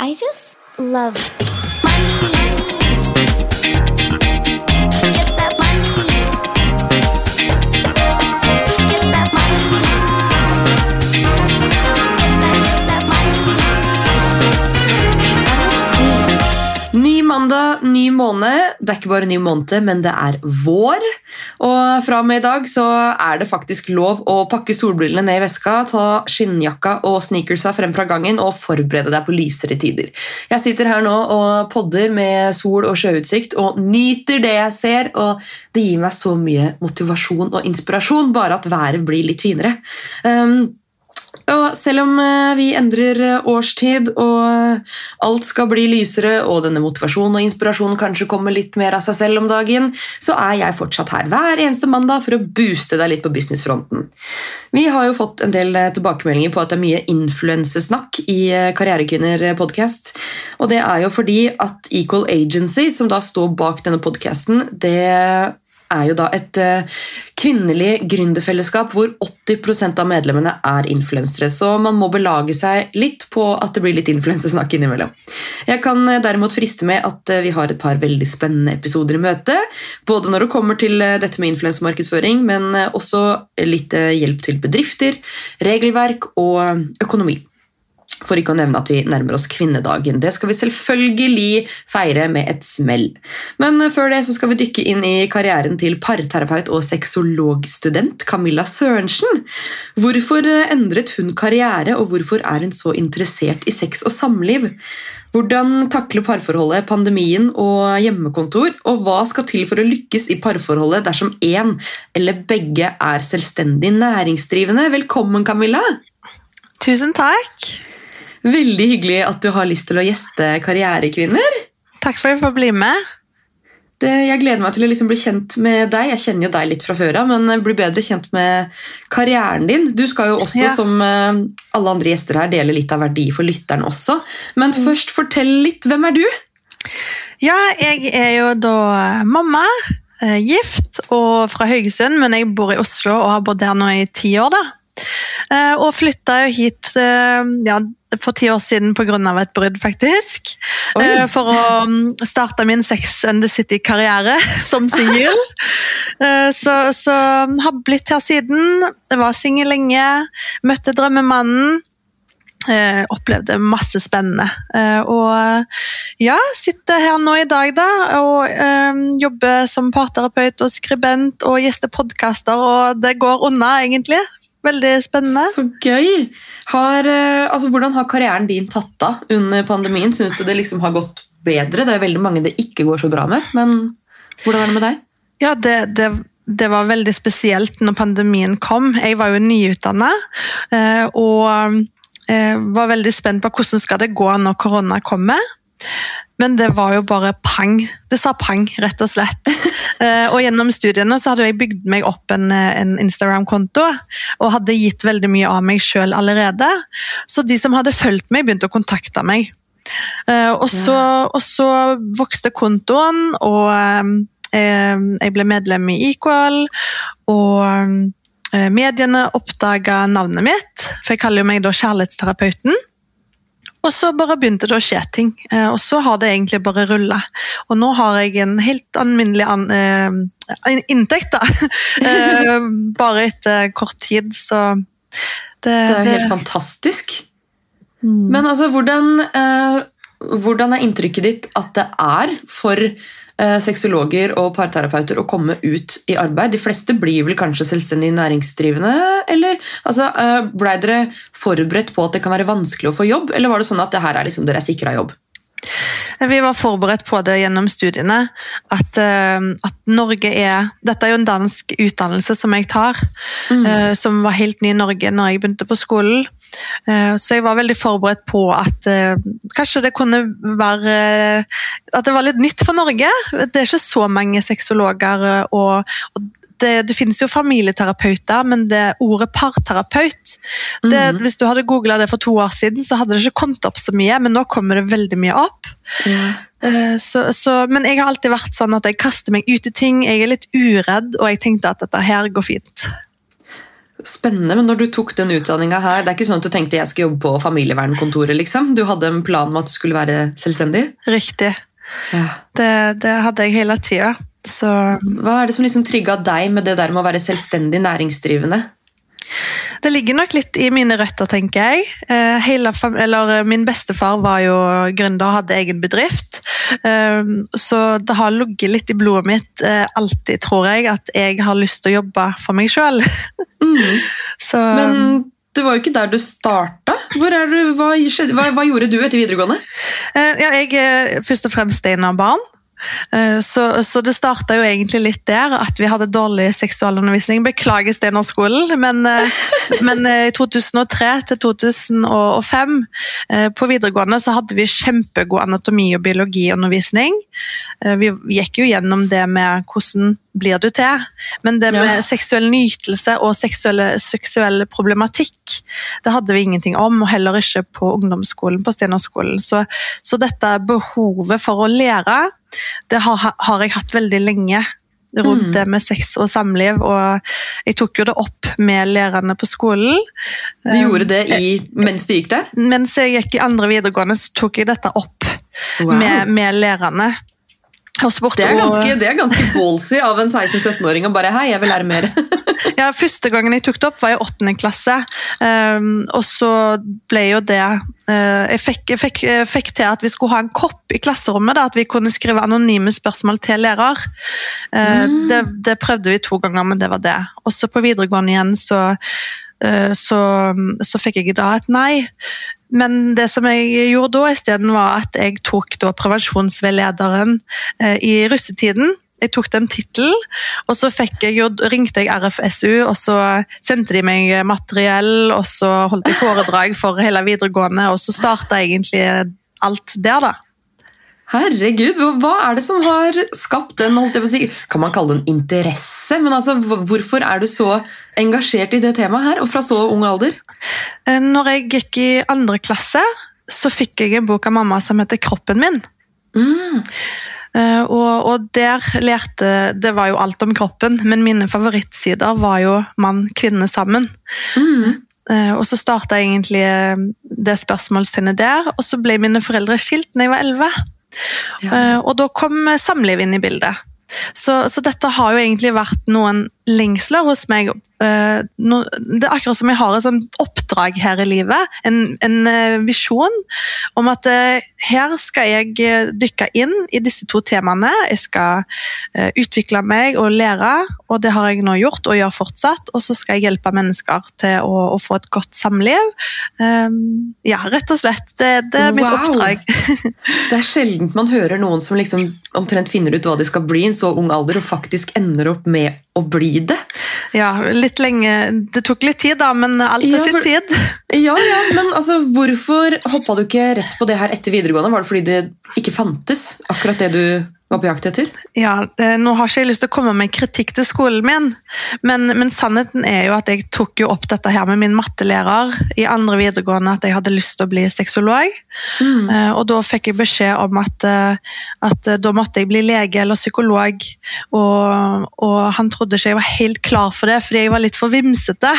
I just love mandag, ny måned. Det er ikke bare ny måned, men det er vår. Og fra og med i dag så er det faktisk lov å pakke solbrillene ned i veska, ta skinnjakka og sneakersa frem fra gangen og forberede deg på lysere tider. Jeg sitter her nå og podder med sol og sjøutsikt og nyter det jeg ser, og det gir meg så mye motivasjon og inspirasjon bare at været blir litt finere. Um, og selv om eh, vi endrer eh, årstid og alt skal bli lysere, og denne motivasjonen og inspirasjonen kanskje kommer litt mer av seg selv om dagen, så er jeg fortsatt her hver eneste mandag for å booste deg litt på businessfronten. Vi har jo fått en del eh, tilbakemeldinger på at det er mye influensesnakk i Karrierekvinner podcast, og det er jo fordi at Equal Agency, som da står bak denne podcasten, det er jo da et eh, kvinnelig gründerfellesskap hvor 80% av medlemmene er influensere. Så man må belage seg litt på at det blir litt influensesnakk innimellom. Jeg kan eh, derimot friste med at eh, vi har et par veldig spennende episoder i møte. Både når det kommer til dette med influensemarkedsføring, men også litt hjelp til bedrifter, regelverk og økonomi. For ikke å nevne at vi nærmer oss kvinnedagen. Det skal vi selvfølgelig feire med et smell. Men før det så skal vi dykke inn i karrieren til parterapeut og sexologstudent Camilla Sørensen. Hvorfor endret hun karriere, og hvorfor er hun så interessert i sex og samliv? Hvordan takle parforholdet, pandemien og hjemmekontor? Og hva skal til for å lykkes i parforholdet dersom én eller begge er selvstendig næringsdrivende? Velkommen, Camilla! Tusen takk. Veldig hyggelig at du har lyst til å gjeste Karrierekvinner. Takk for at jeg får bli med. Det, jeg gleder meg til å liksom bli kjent med deg. Jeg kjenner jo deg litt fra før av, men bli bedre kjent med karrieren din. Du skal jo også, Ja. som eh, alle andre gjester her, dele litt av verdi for lytteren også. Men først, fortell litt. Hvem er du? Ja, jeg er jo da mamma, eh, gift og fra Haugesund, men jeg bor i Oslo og har bodd her nå i ti år. da. Eh, Og flytta jo hit eh, ja, for ti år siden pga. et brudd, faktisk. Oi. Eh, For å mm, starte min Sex and the City-karriere som singel. Så, så har blitt her siden. Jeg var singel lenge. Møtte drømmemannen. Eh, opplevde masse spennende. Eh, og ja, sitter her nå i dag da, og eh, jobber som parterapeut og skribent og gjester podkaster, og det går unna, egentlig. Veldig spennende. Så gøy! Har, eh, altså, hvordan har karrieren din tatt av under pandemien? Syns du det liksom har gått bedre? Det er veldig mange det ikke går så bra med, men hvordan er det med deg? Ja, det, det, det var veldig spesielt når pandemien kom. Jeg var jo nyutdanna eh, og eh, var veldig spent på hvordan skal det gå når korona kommer. Men det var jo bare pang. Det sa pang, rett og slett. Eh, og gjennom studiene så hadde jeg bygd meg opp en, eh, en Instagram-konto og hadde gitt veldig mye av meg sjøl allerede. Så de som hadde fulgt meg, begynte å kontakte meg. Eh, og, så, og så vokste kontoen, og jeg ble medlem i Equal. Og mediene oppdaga navnet mitt, for jeg kaller jo meg da kjærlighetsterapeuten. Og så bare begynte det å skje ting, eh, og så har det egentlig bare rulla. Og nå har jeg en helt alminnelig an, eh, inntekt, da. Eh, bare etter kort tid, så det, Det er helt fantastisk. Mm. Men altså, hvordan, eh, hvordan er inntrykket ditt at det er for sexologer og parterapeuter å komme ut i arbeid? De fleste blir vel kanskje selvstendig næringsdrivende? Eller altså, Blei ble dere forberedt på at det kan være vanskelig å få jobb, eller var det sånn at det her er liksom dere er sikra jobb? Vi var forberedt på det gjennom studiene. At, eh, at Norge er Dette er jo en dansk utdannelse som jeg tar, eh, som var helt ny i Norge når jeg begynte på skolen. Eh, så jeg var veldig forberedt på at eh, kanskje det kunne være At det var litt nytt for Norge. Det er ikke så mange sexologer, eh, og, og det, det finnes jo familieterapeuter, men det ordet parterapeut det, Mhm. Hvis du hadde googla det for to år siden, så hadde det ikke kommet opp så mye, men nå kommer det veldig mye opp. Eh, Så, så, men jeg har alltid vært sånn at jeg kaster meg ut i ting. Jeg er litt uredd, og jeg tenkte at dette her går fint. Spennende, men når du tok den utdanninga her, det er ikke sånn at du tenkte jeg skal jobbe på familievernkontoret, liksom? Du hadde en plan om at du skulle være selvstendig? Riktig. Ja. Det, det hadde jeg hele tida. Så Hva er det som liksom trigga deg med det der med å være selvstendig næringsdrivende? det ligger nok litt i mine røtter, tenker jeg. Eh, hele, eller, eh, min bestefar var jo gründer og hadde egen bedrift. Eh, så det har ligget litt i blodet mitt eh, alltid, tror jeg, at jeg har lyst til å jobbe for meg sjøl. Mm. Men det var jo ikke der du starta. Hva, hva, hva gjorde du etter videregående? Eh, Ja, jeg er først og fremst barn. Eh, Så, så det starta jo egentlig litt der, at vi hadde dårlig seksualundervisning. Beklager Steinerskolen, men, eh, men i 2003 til 2005 eh, på videregående så hadde vi kjempegod anatomi- og biologiundervisning. Eh, Vi gikk jo gjennom det med hvordan blir du til, men det med Ja. seksuell nytelse og seksuell problematikk, det hadde vi ingenting om, og heller ikke på ungdomsskolen på Stenerskolen. Så, så dette behovet for å lære, det har, har jeg hatt veldig lenge rundt Mm. det med sex og samliv, og jeg tok jo det opp med lærerne på skolen. Du gjorde det i, mens du gikk der? Mens jeg gikk i andre videregående, så tok jeg dette opp Wow. med, med lærerne. Spurte, Det er ganske, det er ganske ballsy av en 16-17-åring å bare Hei, jeg vil lære mer. Ja, Første gangen jeg tok det opp, var i åttende klasse. Um, og så ble jo det eh, jeg, fikk, jeg fikk, jeg fikk til at vi skulle ha en kopp i klasserommet. Da, at vi kunne skrive anonyme spørsmål til lærer. Eh, Mm. det, det prøvde vi to ganger, men det var det. Også på videregående igjen så, eh, så, så fikk jeg da et nei. Men det som jeg gjorde da isteden, var at jeg tok da prevensjonsveilederen eh, i russetiden. Jeg tok den tittelen, og så jeg ringte jeg RFSU, og så sendte de meg materiell, og så holdt jeg foredrag for hele videregående, og så starta egentlig alt der, da. Herregud, hva- er det som har skapt den si, Kan man kalle det en interesse? Men altså, hvorfor er du så engasjert i det temaet her, og fra så ung alder? Eh, Når jeg gikk i andre klasse, så fikk jeg en bok av mamma som heter Kroppen min. Mm. Eh, og, og der lærte Det var jo alt om kroppen, men mine favorittsider var jo mann-kvinne sammen. Mm. Eh, og så starta egentlig eh, det spørsmålstegnet der, og så ble mine foreldre skilt da jeg var 11. Ja. Og da kom samlivet samliv inn i bildet. Så, så dette har jo egentlig vært noen lengsler hos meg. Eh, det er akkurat som jeg har et sånn oppdrag her i livet, en, en eh, visjon om at eh, her skal jeg dykke inn i disse to temaene. Jeg skal utvikle meg og lære, og det har jeg nå gjort og gjør fortsatt. Og så skal jeg hjelpe mennesker til å, å få et godt samliv. Eh, ja, rett og slett. Det, det er mitt Wow. oppdrag. Det er sjelden man hører noen som liksom omtrent finner ut hva de skal bli i en så ung alder, og faktisk ender opp med å bli det. Ja, litt lenge. Det tok litt tid, da, men alt til Ja, sin tid. Ja, ja, men altså, hvorfor hoppa du ikke rett på det her etter videregående? Var det fordi det ikke fantes, akkurat det du var på jakt etter? Ja, det, Nå har ikke jeg lyst til å komme med kritikk til skolen min, men, men sannheten er jo at jeg tok jo opp dette her med min mattelærer i andre videregående, at jeg hadde lyst til å bli sexolog. Mm. Eh, og da fikk jeg beskjed om at, eh, at eh, da måtte jeg bli lege eller psykolog. Og, og han trodde ikke jeg var helt klar for det, fordi jeg var litt for vimsete.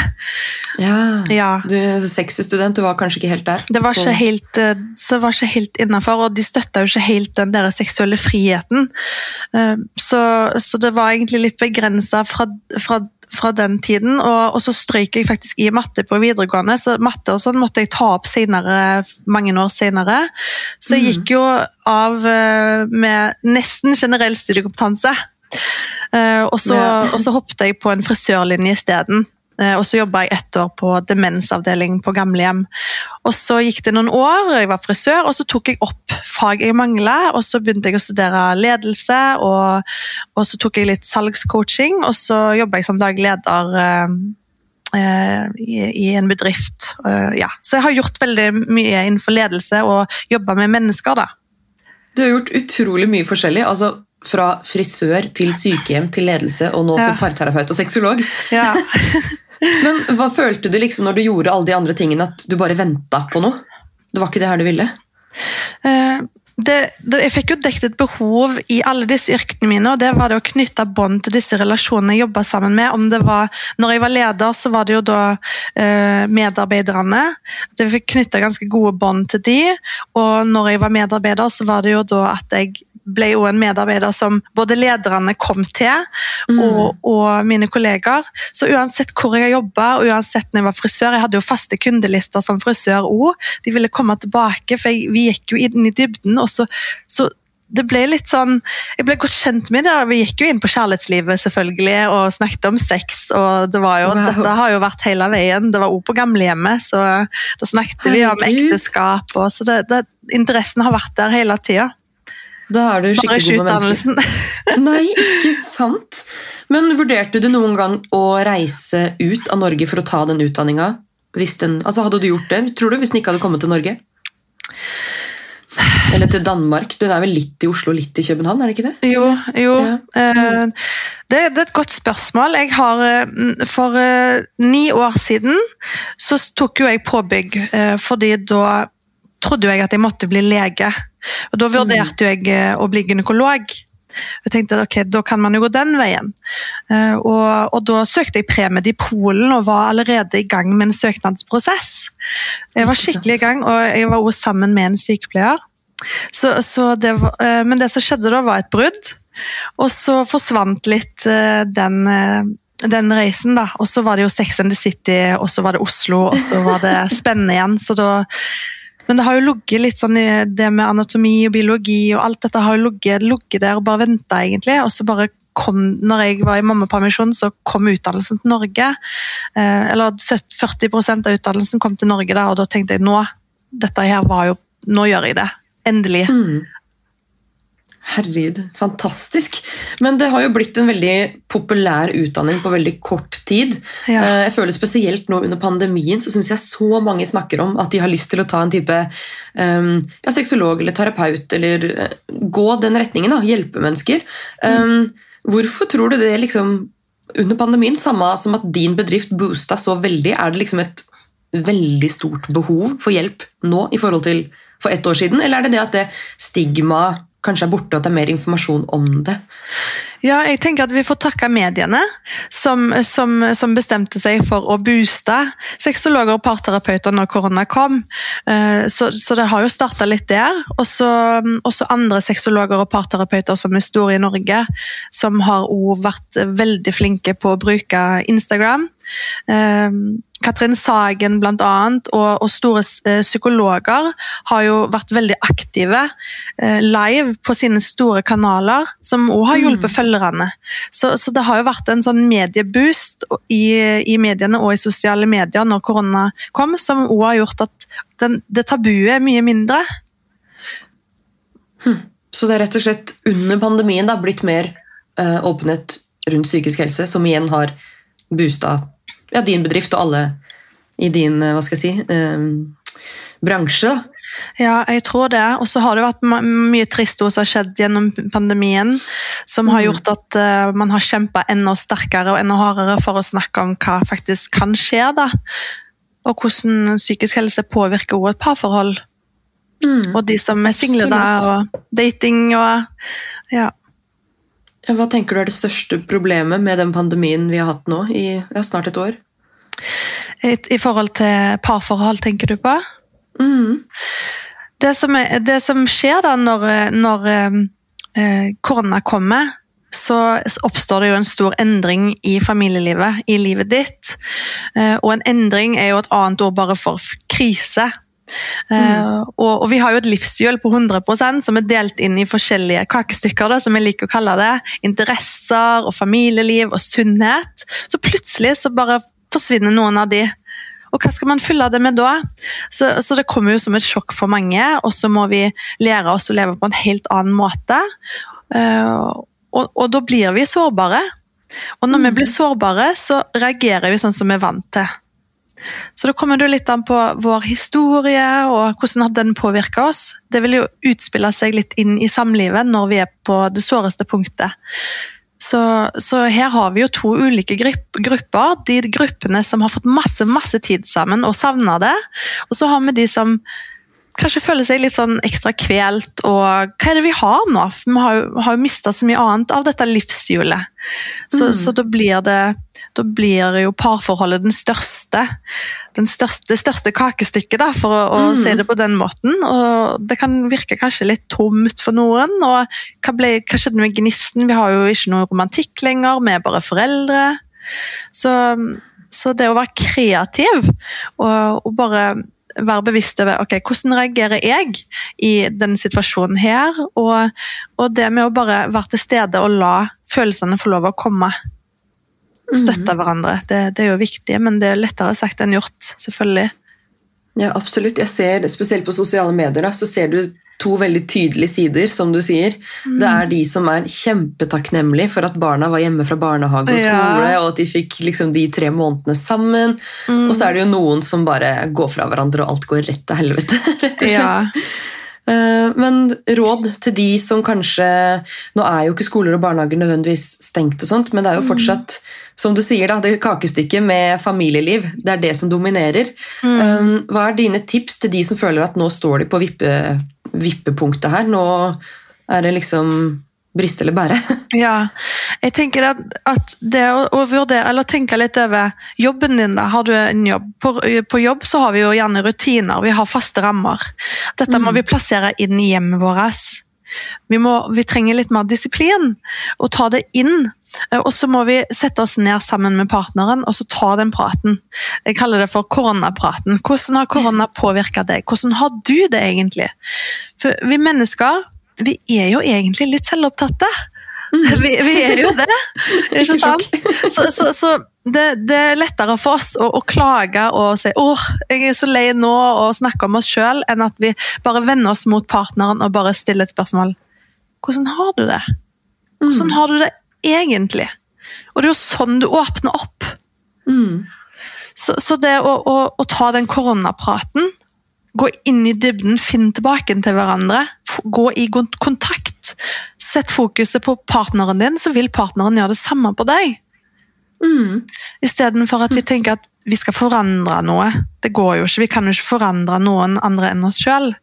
Ja. Ja, Du sexy student, du var kanskje ikke helt der? Det var ikke helt, det var ikke helt innafor, og de støtta jo ikke helt den der seksuelle friheten. Eh, Så, så det var egentlig litt begrensa fra, fra, fra den tiden. Og, og så strøyk jeg faktisk i matte på videregående, så matte og sånn måtte jeg ta opp senere, mange år senere. Så jeg gikk jo av eh, med nesten generell studiekompetanse. Eh, Og så, og så hoppet jeg på en frisørlinje isteden. Eh, Og så jobba jeg ett år på demensavdeling på gamlehjem. Og så gikk det noen år, jeg var frisør, og så tok jeg opp fag jeg mangla. Og så begynte jeg å studere ledelse, og, og så tok jeg litt salgscoaching, og så jobba jeg som daglig leder eh, eh, i, i en bedrift. Uh, ja. Så jeg har gjort veldig mye innenfor ledelse og jobba med mennesker, da. Du har gjort utrolig mye forskjellig. altså Fra frisør til sykehjem til ledelse, og nå Ja. til parterapeut og sexolog. Ja. Men hva følte du liksom når du gjorde alle de andre tingene, at du bare venta på noe? Det var ikke det her du ville? Eh, det, det, jeg fikk jo dekket et behov i alle disse yrkene mine, og det var det å knytte bånd til disse relasjonene jeg jobba sammen med. Om det var, når jeg var leder, så var det jo da eh, medarbeiderne. Jeg fikk knytta ganske gode bånd til de, og når jeg var medarbeider, så var det jo da at jeg ble jo en medarbeider som både lederne kom til, Mm. og, og mine kollegaer. Så uansett hvor jeg jobba, og uansett når jeg var frisør Jeg hadde jo faste kundelister som frisør òg. De ville komme tilbake, for jeg, vi gikk jo inn i dybden. og så, så det ble litt sånn, Jeg ble godt kjent med det. Vi gikk jo inn på kjærlighetslivet selvfølgelig, og snakket om sex. og det var jo, Wow. Dette har jo vært hele veien. Det var òg på gamlehjemmet, så da snakket vi om ekteskap. og så det, det, Interessen har vært der hele tida. Da er du skikkelig god med mennesker. Nei, ikke sant. Men vurderte du noen gang å reise ut av Norge for å ta den utdanninga? Altså hadde du gjort det, tror du, hvis den ikke hadde kommet til Norge? Eller til Danmark? Den er vel litt i Oslo, litt i København? er det ikke det? Jo, jo. Ja. eh, Det, det er et godt spørsmål. Jeg har, eh, for eh, ni år siden så tok jo jeg påbygg, fordi da trodde jeg at jeg måtte bli lege. Og Da vurderte jo jeg eh, å bli gynekolog. Jeg tenkte ok, da kan man jo gå den veien. Eh, Og, og da søkte jeg premed i Polen og var allerede i gang med en søknadsprosess. Jeg var skikkelig i gang, og jeg var også sammen med en sykepleier. Så, så det var, eh, men det som skjedde da, var et brudd. Og så forsvant litt den, den reisen, da. Og så var det jo Sex and the City, og så var det Oslo, og så var det spennende igjen. Så da, men det har jo ligget litt sånn i det med anatomi og biologi og alt dette har jo ligget, der og bare venta, egentlig. Og så bare kom, når jeg var i mammapermisjon, så kom utdannelsen til Norge. Eh, eller 40% av utdannelsen kom til Norge da, og da tenkte jeg nå, dette her var jo, nå gjør jeg det. Endelig. Mm. Herregud, fantastisk. Men det har jo blitt en veldig populær utdanning på veldig kort tid. Ja. Eh, Jeg føler Spesielt nå under pandemien så syns jeg så mange snakker om at de har lyst til å ta en type um, ja, sexolog eller terapeut, eller uh, gå den retningen. da, Hjelpe mennesker. Um, hvorfor tror du det liksom under pandemien, samme som at din bedrift boosta så veldig, er det liksom et veldig stort behov for hjelp nå i forhold til for ett år siden, eller er det det at det stigmaet kanskje er borte, og at det er mer informasjon om det? Ja, jeg tenker at vi får takke mediene, som, som, som bestemte seg for å booste sexologer og parterapeuter når korona kom. Eh, Så, så det har jo starta litt der. Og så andre sexologer og parterapeuter som er store i Norge, som har òg vært veldig flinke på å bruke Instagram. Eh, Katrin Sagen blant annet, og, og store eh, psykologer har jo vært veldig aktive live på sine store kanaler, som også har hjulpet følgerne. Så, så det har jo vært en sånn medieboost i, i mediene og i sosiale medier når korona kom, som også har gjort at den, det tabuet er mye mindre. Så det er rett og slett under pandemien da, blitt mer uh, åpenhet rundt psykisk helse, som igjen har boosta ja, din bedrift og alle i din eh, hva skal jeg si, eh, bransje. da. Ja, jeg tror det. Og så har det vært mye trist som har skjedd gjennom pandemien, som har Mm. gjort at uh, man har kjempa enda sterkere og enda hardere for å snakke om hva faktisk kan skje. da. Og hvordan psykisk helse påvirker også et parforhold. Og de som er single der, og dating og Ja. Ja, Hva tenker du er det største problemet med den pandemien vi har hatt nå i ja, snart et år? I, I forhold til parforhold, tenker du på? Mm. Det som, er, det som skjer da når, når eh, korona kommer, så oppstår det jo en stor endring i familielivet, i livet ditt. Eh, og en endring er jo et annet ord bare for krise. Eh, og, og vi har jo et livshjul på 100% som er delt inn i forskjellige kakestykker, da, som jeg liker å kalle det. Interesser og familieliv og sunnhet. Så plutselig så bare forsvinner noen av de. Og hva skal man fylle det med da? Så, så det kommer jo som et sjokk for mange, og så må vi lære oss å leve på en helt annen måte. Eh, og, og da blir vi sårbare. Og når vi blir sårbare, så reagerer vi sånn som vi er vant til. Så da kommer det litt an på vår historie og hvordan den påvirka oss. Det vil jo utspille seg litt inn i samlivet når vi er på det såreste punktet. Så, så her har vi jo to ulike grupp- grupper. De gruppene som har fått masse masse tid sammen og savna det. Og så har vi de som kanskje føler seg litt sånn ekstra kvelt, og hva er det vi har nå? Vi har jo, har mista så mye annet av dette livshjulet. Så, Mm. så da blir det da blir jo parforholdet den største, den største, det største kakestykket, da, for å, å Mm. si det på den måten. Og det kan virke kanskje litt tomt for noen. Og hva, ble, hva skjedde med gnisten? Vi har jo ikke noe romantikk lenger, vi er bare foreldre. Så, så det å være kreativ og, og bare være bevisst over ok, hvordan reagerer jeg i denne situasjonen her, og, og det med å bare være til stede og la følelsene få lov å komme. Mm. Støtte hverandre. Det, det er jo viktig, men det er lettere sagt enn gjort, selvfølgelig. Ja, absolutt. Jeg ser, Spesielt på sosiale medier da, så ser du to veldig tydelige sider, som du sier. Mm. Det er de som er kjempetakknemlige for at barna var hjemme fra barnehage og Ja. og at de fikk liksom de tre månedene sammen. Mm. Og så er det jo noen som bare går fra hverandre, og alt går rett til helvete. rett og slett. Ja. Eh, Men råd til de som kanskje Nå er jo ikke skoler og barnehager nødvendigvis stengt, og sånt, men det er jo fortsatt som du sier da, det kakestykket med familieliv. Det er det som dominerer. Mm. Hva er dine tips til de som føler at nå står de på vippe, vippepunktet her? Nå er det liksom briste eller bære. Ja, jeg tenker at, at det å, vurdere, eller tenke litt over jobben din da, har du en jobb? På, på jobb så har vi jo gjerne rutiner, vi har faste rammer. Dette må vi plassere inn i hjemmet vårt. Vi, må, vi trenger litt mer disiplin, og ta det inn. Eh, Og så må vi sette oss ned sammen med partneren og så ta den praten. Jeg kaller det for koronapraten. Hvordan har korona påvirka deg? Hvordan har du det egentlig? For vi mennesker vi er jo egentlig litt selvopptatte. Vi, vi er jo det, ikke sant? Så, så, så det, det er lettere for oss å, å klage og si åh, jeg er så lei nå, og snakke om oss sjøl, enn at vi bare vender oss mot partneren og bare stiller et spørsmål. Hvordan har du det? Hvordan har du det egentlig? Og det er jo sånn du åpner opp. Mm. Så, så det å, å, å ta den koronapraten, gå inn i dybden, finne tilbake til hverandre, gå i kontakt, sett fokuset på partneren din, så vil partneren gjøre det samme på deg. Mm. Istedenfor at vi tenker at vi skal forandre noe. Det går jo ikke, vi kan jo ikke forandre noen andre enn oss sjøl.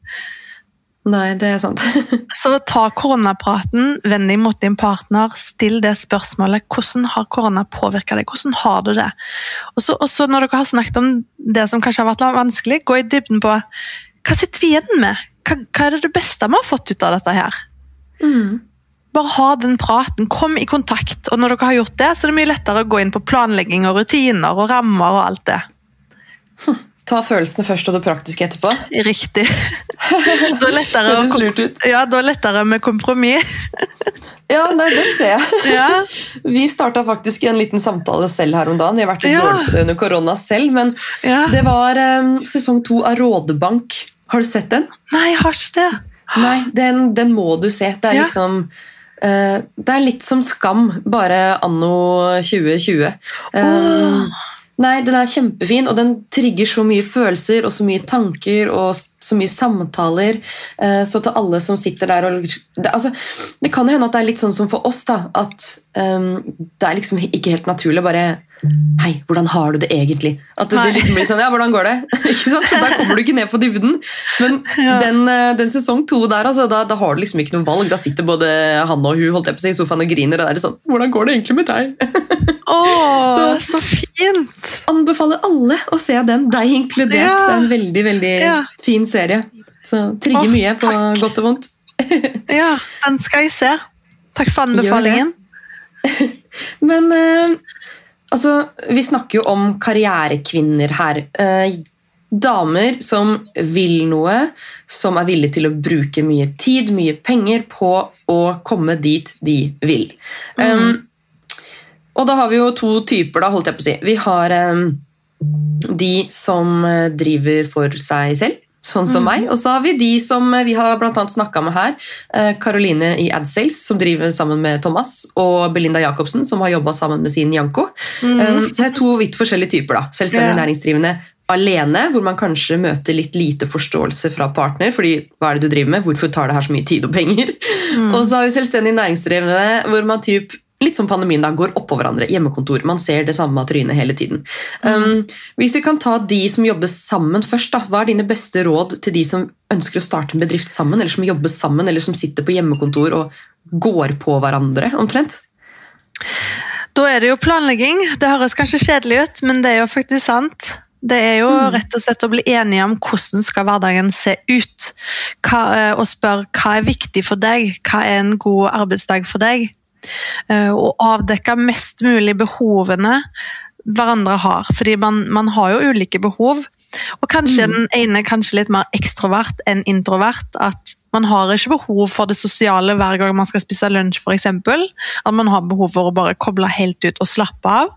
Nei, det er sant. Så ta koronapraten, vend deg mot din partner, still det spørsmålet. Hvordan har korona påvirka deg? Hvordan har du det? Og så, når dere har snakket om det som kanskje har vært vanskelig, gå i dybden på hva sitter vi igjen med? Hva, hva er det det beste vi har fått ut av dette her? Mm. Bare ha den praten, kom i kontakt. Og når dere har gjort det, så er det mye lettere å gå inn på planlegging og rutiner og rammer og alt det. Ta følelsene først og det praktiske etterpå. Riktig. Da er lettere, det lurt ut. ja, da er lettere med kompromiss. Ja, nei, den ser jeg. Ja. Vi starta faktisk en liten samtale selv her om dagen. Vi har vært litt Ja. dårlige på det under korona selv, men Ja. det var um, sesong to av Rådebank. Har du sett den? Nei, jeg har ikke det. Nei, den, den må du se. Det er Ja. liksom eh, Det er litt som Skam, bare anno 2020. Eh, Åh. Nei, den er kjempefin, og den trigger så mye følelser og så mye tanker og så mye samtaler. Eh, Så til alle som sitter der og det, altså, det kan jo hende at det er litt sånn som for oss, da. At um, det er liksom ikke helt naturlig å bare Hei, hvordan har du det egentlig? At det, det liksom blir sånn, ja, hvordan går det? ikke sant? Der kommer du ikke ned på dybden. Men Ja. den, eh, den sesong to der, altså, da, da har du liksom ikke noe valg. Da sitter både han og hun holdt jeg på seg, i sofaen og griner. Og da er det sånn Hvordan går det egentlig med deg? Åh, Så- så, fint! Anbefaler alle å se den, deg inkludert. Ja. Det er en veldig veldig Ja. fin serie. Så trigger Åh, mye på takk. godt og vondt. Ja, den skal jeg se. Takk for anbefalingen. Men eh, altså, vi snakker jo om karrierekvinner her. Eh, damer som vil noe, som er villige til å bruke mye tid, mye penger på å komme dit de vil. Um, og da har vi jo to typer, da, holdt jeg på å si. Vi har um, de som eh, driver for seg selv, sånn som meg. Og så har vi de som eh, vi har annet snakka med her. Karoline i AdSales, som driver sammen med Thomas, og Belinda Jacobsen, som har jobba sammen med sin Janko. Mm. så det er to vidt forskjellige typer. da. Selvstendig Ja. næringsdrivende alene, hvor man kanskje møter litt lite forståelse fra partner. fordi hva er det du driver med? Hvorfor tar det her så mye tid og penger? Og så har vi selvstendig næringsdrivende, hvor man typ litt som pandemien da, går oppå hverandre. Hjemmekontor. Man ser det samme trynet hele tiden. Um, hvis vi kan ta de som jobber sammen først, da, hva er dine beste råd til de som ønsker å starte en bedrift sammen, eller som jobber sammen, eller som sitter på hjemmekontor og går på hverandre, omtrent? Da er det jo planlegging. Det høres kanskje kjedelig ut, men det er jo faktisk sant. Det er jo rett og slett å bli enige om hvordan skal hverdagen se ut. Hva, eh, og spørre hva er viktig for deg, hva er en god arbeidsdag for deg. Eh, Og avdekke mest mulig behovene hverandre har. Fordi man, man har jo ulike behov. Og kanskje den ene kanskje litt mer ekstrovert enn introvert. At man har ikke behov for det sosiale hver gang man skal spise lunsj, f.eks. At man har behov for å bare koble helt ut og slappe av.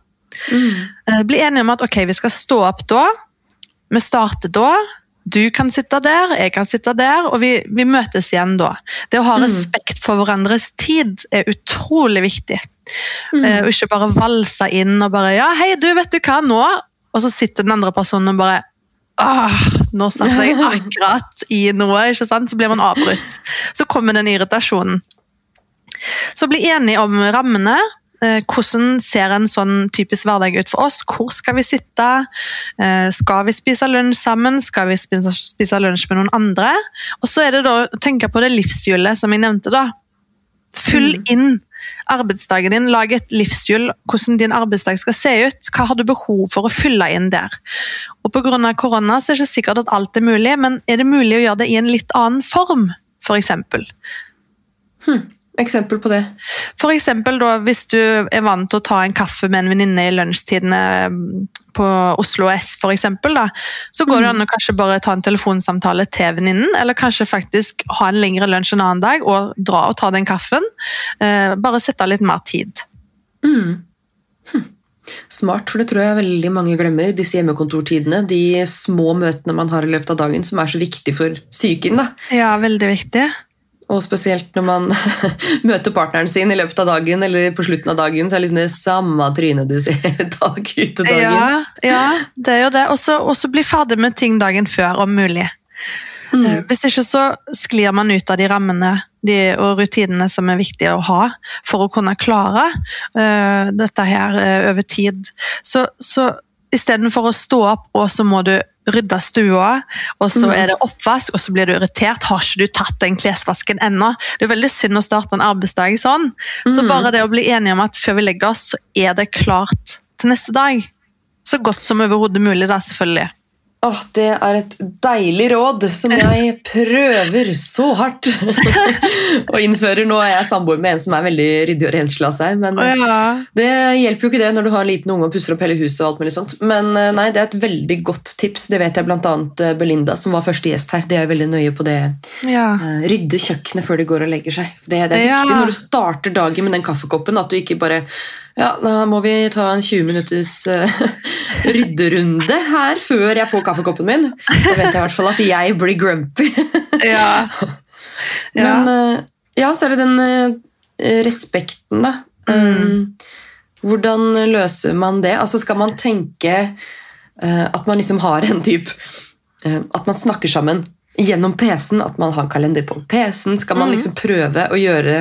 Mm. Bli enige om at ok, vi skal stå opp da. Vi starter da. Du kan sitte der, jeg kan sitte der, og vi, vi møtes igjen da. Det å ha respekt for hverandres tid er utrolig viktig. Eh, og ikke bare valse inn og bare Ja, hei, du, vet du hva, nå Og så sitter den andre personen og bare Åh, nå satt jeg akkurat i noe, ikke sant? så blir man avbrutt. Så kommer den irritasjonen. Så bli enige om rammene. Eh, Hvordan ser en sånn typisk hverdag ut for oss? Hvor skal vi sitte? Eh, Skal vi spise lunsj sammen? Skal vi spise, spise lunsj med noen andre? Og så er det da å tenke på det livshjulet som jeg nevnte. da. Fyll inn arbeidsdagen din, lag et livshjul, hvordan din arbeidsdag skal se ut. Hva har du behov for å fylle inn der? Og Pga. korona så er det ikke sikkert at alt er mulig, men er det mulig å gjøre det i en litt annen form? For eksempel? Eksempel på det. For eksempel da, hvis du er vant til å ta en kaffe med en venninne i lunsjtidene mm, på Oslo S, for eksempel, da, så går det an å kanskje bare ta en telefonsamtale til venninnen, eller kanskje faktisk ha en lengre lunsj en annen dag og dra og ta den kaffen. Eh, bare sette av litt mer tid. Smart, for det tror jeg veldig mange glemmer. Disse hjemmekontortidene, de små møtene man har i løpet av dagen, som er så viktig for psyken. da. Ja, veldig viktig. Og spesielt når man møter partneren sin i løpet av dagen, eller på slutten av dagen, så er det liksom det samme trynet du ser dag ut og dagen. Ja, ja, det er jo det. Og så bli ferdig med ting dagen før, om mulig. Mm. Hvis ikke så sklir man ut av de rammene de, og rutinene som er viktige å ha for å kunne klare uh, dette her uh, over tid. Så, så istedenfor å stå opp, og så må du rydde stua, og så er det oppvask, og så blir du irritert. Har ikke du tatt den klesvasken ennå? Det er veldig synd å starte en arbeidsdag sånn. Så bare det å bli enige om at før vi legger oss, så er det klart til neste dag. Så godt som overhodet mulig, da, selvfølgelig. Åh, det er et deilig råd som jeg prøver så hardt å innføre. Nå er jeg samboer med en som er veldig ryddig og renslig av seg, men Ja. det hjelper jo ikke det når du har en liten unge og pusser opp hele huset. og alt mulig sånt. Men eh, nei, det er et veldig godt tips. Det vet jeg bl.a. Belinda, som var første gjest her. De er veldig nøye på det. Ja. Eh, Rydde kjøkkenet før de går og legger seg. Det, det er Ja. viktig når du starter dagen med den kaffekoppen, at du ikke bare ja, da må vi ta en 20 minutters uh, rydderunde her før jeg får kaffekoppen min. Da vet jeg i hvert fall at jeg blir grumpy. Ja. ja. Men uh, ja, så er det den uh, respekten, da. Um, hvordan løser man det? Altså Skal man tenke at man liksom har en type At man snakker sammen gjennom PC-en, at man har en kalender på PC-en? Skal man liksom prøve å gjøre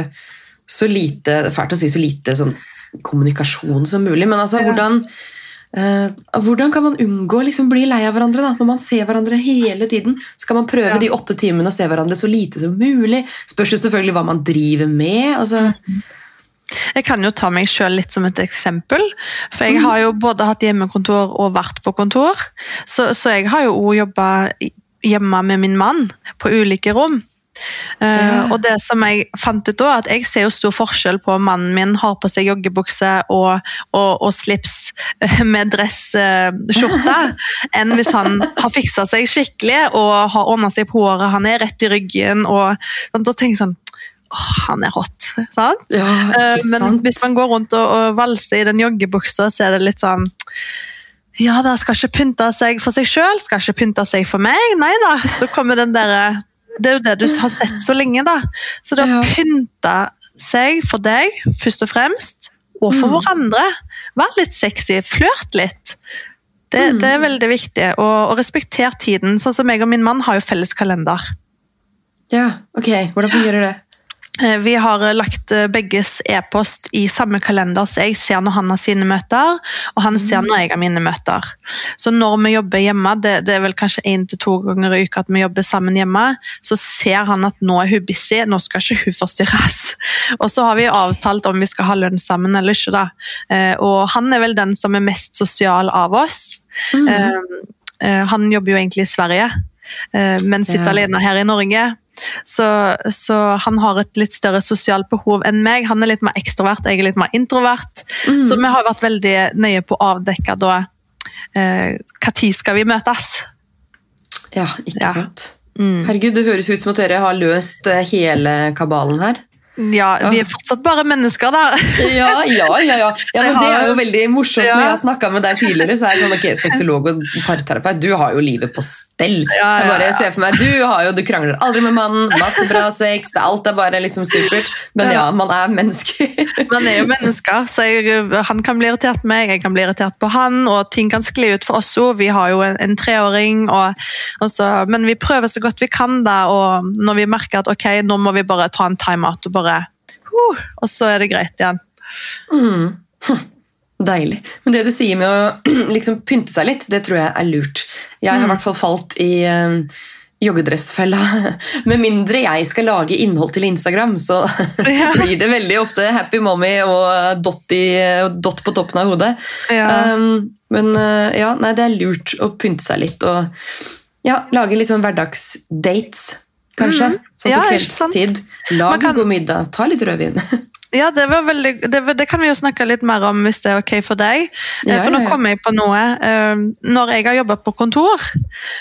så lite Fælt å si så lite sånn kommunikasjon som mulig, men altså hvordan uh, hvordan kan man unngå å liksom bli lei av hverandre da, når man ser hverandre hele tiden? Skal man prøve Ja. de åtte timene å se hverandre så lite som mulig? Spørs jo selvfølgelig hva man driver med. Altså, Jeg kan jo ta meg selv litt som et eksempel. For jeg har jo både hatt hjemmekontor og vært på kontor. Så, så jeg har jo òg jobba hjemme med min mann på ulike rom. Eh, Ja. og det som jeg fant ut da, at jeg ser jo stor forskjell på om mannen min har på seg joggebukse og, og, og slips eh, med dresskjorte, enn hvis han har fiksa seg skikkelig og har ordna seg på håret, han er rett i ryggen og sånn, Da tenker jeg sånn Oh, han er hot, sant? ja, uh, Men sant? hvis man går rundt og, og valser i den joggebuksa, så er det litt sånn Ja da, skal ikke pynte seg for seg sjøl, skal ikke pynte seg for meg. Nei da. Da kommer den derre Det er jo det du har sett så lenge, da. Så det å pynta seg for deg, først og fremst, og for Mm. hverandre. Vær litt sexy, flørt litt. Det, Mm. det er veldig viktig. Og, og respekter tiden. Sånn som jeg og min mann har jo felles kalender. Ja, ok. Hvordan fungerer det? Eh, Vi har eh, lagt eh, begges e-post i samme kalender, så jeg ser når han har sine møter, og han ser når jeg har mine møter. Så når vi jobber hjemme, det, det er vel kanskje én til to ganger i uka at vi jobber sammen hjemme, så ser han at nå er hun busy, nå skal ikke hun forstyrres. Og så har vi avtalt om vi skal ha lønn sammen eller ikke. da. Og han er vel den som er mest sosial av oss. Mm. Han jobber jo egentlig i Sverige, men sitter Ja. alene her i Norge. Så, så han har et litt større sosialt behov enn meg. Han er litt mer ekstrovert, jeg er litt mer introvert. Mm. Så vi har vært veldig nøye på å avdekke da eh, tid skal vi møtes. Ja, ikke Ja. sant. Mm. Herregud, det høres ut som at dere har løst eh, hele kabalen her. Ja, vi er fortsatt bare mennesker, da. Ja, ja, ja. ja. ja men det er jo veldig morsomt. Når jeg har snakka med deg tidligere, så er jeg sånn, ok, sexolog og parterapeut, du har jo livet på stell. Jeg bare ser for meg, Du har jo, du krangler aldri med mannen, masse bra sex, det, alt er bare liksom supert. Men ja, Ja. man er mennesker. Man er jo mennesker, så jeg, han kan bli irritert på meg, jeg kan bli irritert på han, og ting kan skli ut for oss òg. Vi har jo en, en treåring, og, og så, men vi prøver så godt vi kan da, og når vi merker at ok, nå må vi bare ta en timeout og bare huh, Og så er det greit igjen. Mm. Deilig. Men det du sier med å liksom pynte seg litt, det tror jeg er lurt. Jeg har i hvert fall falt i uh, joggedressfella. Med mindre jeg skal lage innhold til Instagram, så Ja. blir det veldig ofte happy mommy og dot, i, dot på toppen av hodet. Ja. Um, men uh, ja, nei, det er lurt å pynte seg litt og ja, lage litt sånn hverdagsdates, kanskje. Sånn Ja, på kveldstid. Lag kan- god middag, ta litt rødvin. Ja, det, var veldig, det, det kan vi jo snakke litt mer om hvis det er ok for deg. Eh, Ja, for nå kommer jeg på noe. Eh, Når jeg har jobba på kontor,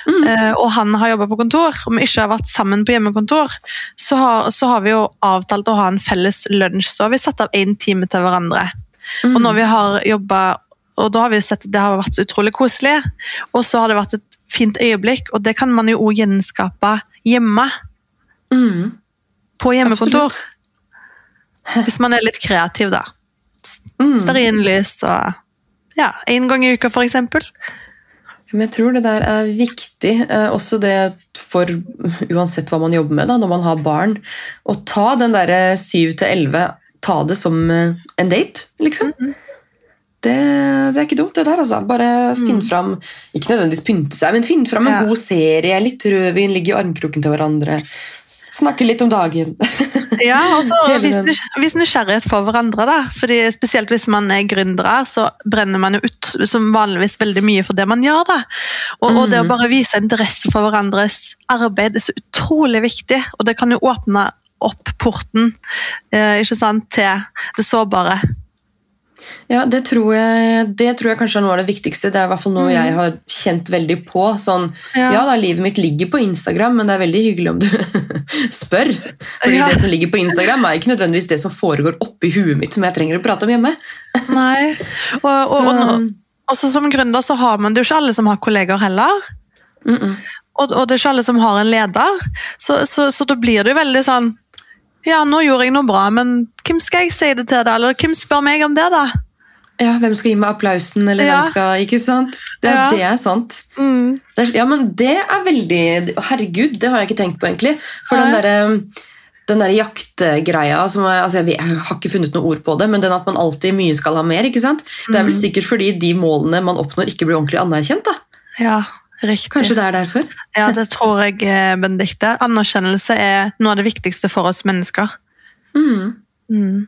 Mm. eh, og han har jobba på kontor, og vi ikke har vært sammen på hjemmekontor, så har, så har vi jo avtalt å ha en felles lunsj. Så har vi satt av én time til hverandre. Og når vi har jobba og da har vi sett at det har vært utrolig koselig. Og så har det vært et fint øyeblikk, og det kan man jo òg gjenskape hjemme. Mm. På hjemmekontor. Absolutt. Hvis man er litt kreativ, da. Mm. Stearinlys og ja, én gang i uka, for eksempel. Men jeg tror det der er viktig, eh, også det for uansett hva man jobber med da, når man har barn, å ta den derre syv til elleve, ta det som eh, en date, liksom. Det, det er ikke dumt, det der, altså. Bare finn fram Ikke nødvendigvis pynte seg, men finn fram en Ja. god serie, litt rødvin, ligge i armkroken til hverandre. Snakke litt om dagen. Ja, og så vis, vis nysgjerrighet for hverandre. da. Fordi Spesielt hvis man er gründere, så brenner man jo ut som vanligvis veldig mye for det man gjør. da. Og, og det å bare vise interesse for hverandres arbeid er så utrolig viktig, og det kan jo åpne opp porten eh, ikke sant, til det sårbare. Ja, det tror, jeg, det tror jeg kanskje er noe av det viktigste. Det er i hvert fall noe jeg har kjent veldig på. Sånn, ja. Ja. da, Livet mitt ligger på Instagram, men det er veldig hyggelig om du spør. Fordi Ja. det som ligger på Instagram, er ikke nødvendigvis det som foregår oppi huet mitt som jeg trenger å prate om hjemme. Nei. Og, og, Så- og, også som gründer så har man det jo ikke alle som har kolleger heller. Mm -mm. Og, og det er ikke alle som har en leder. Så, så, så da blir det jo veldig sånn Ja, nå gjorde jeg noe bra, men hvem skal jeg si det til, da? Eller hvem spør meg om det, da? Ja, Hvem skal gi meg applausen? eller Ja. hvem skal, ikke sant? Det, Ja. det er sant. Mm. Det er, ja, men det er veldig Herregud, det har jeg ikke tenkt på, egentlig. For den derre den der jaktegreia som er, altså jeg, har ikke funnet noe ord på det, men den at man alltid mye skal ha mer. ikke sant? Det er vel sikkert fordi de målene man oppnår, ikke blir ordentlig anerkjent. da. Ja, riktig. Kanskje det er derfor? Ja, det tror jeg, Benedicte. Benedikte. Anerkjennelse er noe av det viktigste for oss mennesker. Mm. Mm.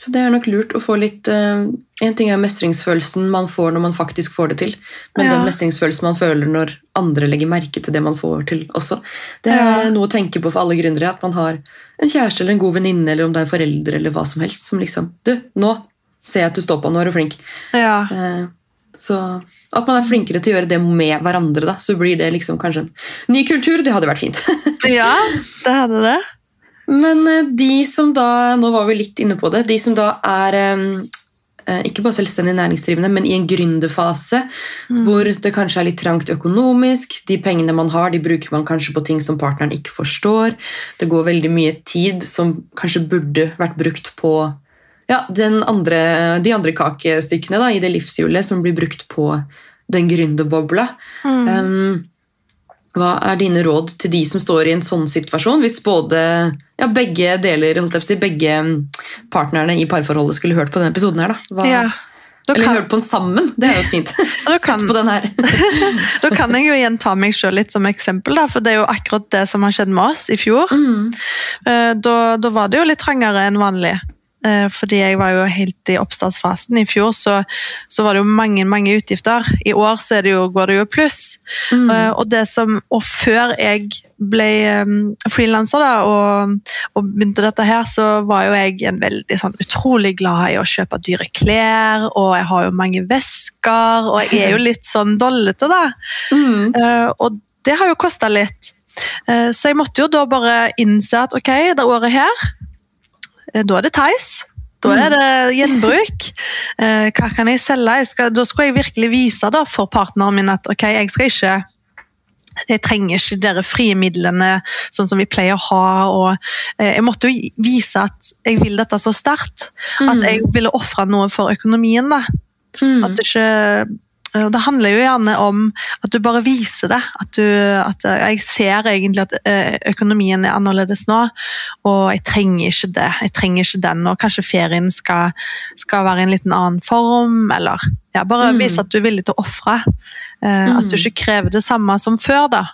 Så det er nok lurt å få litt eh, En ting er mestringsfølelsen man får når man faktisk får det til, men Ja. den mestringsfølelsen man føler når andre legger merke til det man får til også. Det er Ja. noe å tenke på for alle gründere, at man har en kjæreste eller en god venninne eller om det er foreldre eller hva som helst, som liksom Du, nå ser jeg at du står på, nå er du flink. Ja. Uh, Så at man er flinkere til å gjøre det med hverandre, da, så blir det liksom kanskje en ny kultur. Det hadde vært fint. ja, det hadde det. Men eh, de som da Nå var vi litt inne på det. De som da er eh, ikke bare selvstendig næringsdrivende, men i en gründerfase hvor det kanskje er litt trangt økonomisk. De pengene man har, de bruker man kanskje på ting som partneren ikke forstår. Det går veldig mye tid som kanskje burde vært brukt på ja, den andre, de andre kakestykkene da, i det livshjulet som blir brukt på den gründerbobla. Um, hva er dine råd til de som står i en sånn situasjon, hvis både ja, begge deler, si, begge mm, partnerne i parforholdet skulle hørt på denne episoden her. da. Hva, Ja. Da Eller kan, hørt på den sammen. Det er jo fint. da kan- på den her. da kan jeg jo igjen ta meg selv litt som eksempel, da, for det er jo akkurat det som har skjedd med oss i fjor. Mm. Eh, Da, da var det jo litt trangere enn vanlig. Eh, Fordi jeg var jo helt i oppstartsfasen. I fjor så, så var det jo mange mange utgifter. I år så det jo, går det jo pluss. Mm. Eh, Og, det som, og før jeg ble frilanser og, og begynte dette her, så var jo jeg en veldig sånn, utrolig glad i å kjøpe dyre klær, og jeg har jo mange vesker, og jeg er jo litt sånn dollete, da. Mm. Eh, og det har jo kosta litt. Så jeg måtte jo da bare innse at ok, det året her, da er det Theis. Da er det gjenbruk. Eh, hva kan jeg selge? Jeg skal, da skulle jeg virkelig vise for partneren min at ok, jeg skal ikke jeg trenger ikke dere frie midlene sånn som vi pleier å ha. og eh, Jeg måtte jo vise at jeg vil dette så sterkt. At jeg ville ofre noe for økonomien. da. Mm. At det ikke og Det handler jo gjerne om at du bare viser det. At, du, at eh, jeg ser egentlig at eh, økonomien er annerledes nå, og jeg trenger ikke det. Jeg trenger ikke den, og kanskje ferien skal, skal være i en liten annen form. Eller ja, bare Mm. vise at du er villig til å ofre. Mm. At du Mm. ikke krever det samme som før. da.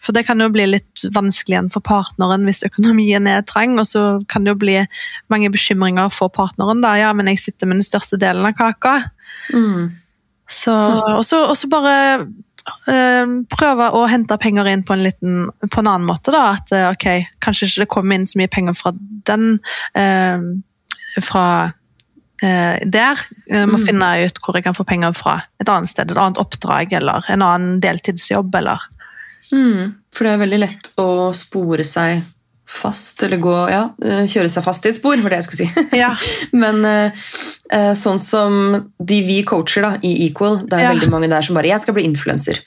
For det kan jo bli litt vanskelig igjen for partneren hvis økonomien er trang, og så kan det jo bli mange bekymringer for partneren. da. Ja, men jeg sitter med den største delen av kaka. Mm. Så, og, så, bare øh, prøve å hente penger inn på en, liten, på en annen måte. da, At eh, ok, kanskje ikke det kommer inn så mye penger fra den øh, Fra øh, der. Jeg må Mm. finne ut hvor jeg kan få penger fra et annet sted. Et annet oppdrag eller en annen deltidsjobb. eller Mm. For det er veldig lett å spore seg fast, eller gå, ja, eh, kjøre seg fast i et spor, var det jeg skulle si. Ja. Men eh, eh, sånn som de vi coacher da, i Equal, det er Ja. veldig mange der som bare 'jeg skal bli influenser'.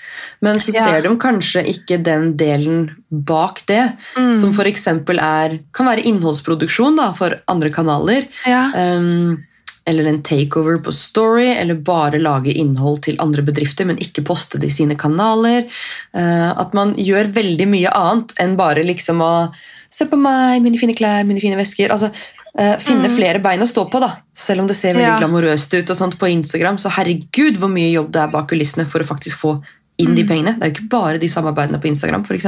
Men så ser de kanskje ikke den delen bak det, Mm. som f.eks. er kan være innholdsproduksjon da, for andre kanaler. Um, eller en takeover på Story, eller bare lage innhold til andre bedrifter, men ikke poste det i sine kanaler. Uh, at man gjør veldig mye annet enn bare liksom å Se på meg, mine fine klær, mine fine vesker. Altså, uh, finne flere bein å stå på, da. Selv om det ser veldig Ja. glamorøst ut og sånt på Instagram. Så herregud hvor mye jobb det er bak kulissene for å faktisk få inn de pengene. Det er jo ikke bare de samarbeidene på Instagram, f.eks.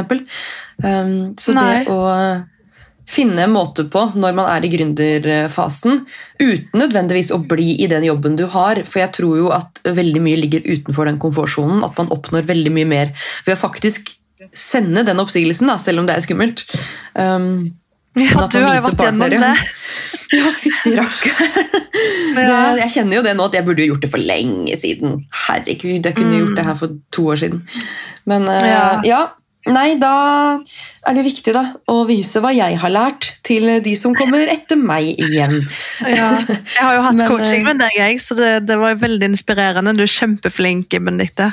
Um, så Nei. det å finne en måte på når man er i gründerfasen, uten nødvendigvis å bli i den jobben du har. For jeg tror jo at veldig mye ligger utenfor den komfortsonen. At man oppnår veldig mye mer ved å faktisk sende den oppsigelsen, da, selv om det er skummelt. Um, ja, du har jo vært gjennom partnere. det. ja, fytti rakkeren! Jeg kjenner jo det nå at jeg burde jo gjort det for lenge siden. Herregud, jeg kunne gjort det her for to år siden. Men uh, Ja. ja. Nei, da er det viktig da, å vise hva jeg har lært til de som kommer etter meg igjen. Ja. Jeg har jo hatt Men, coaching eh, med deg, jeg, så det, det var veldig inspirerende. Du er kjempeflink, Benedicte.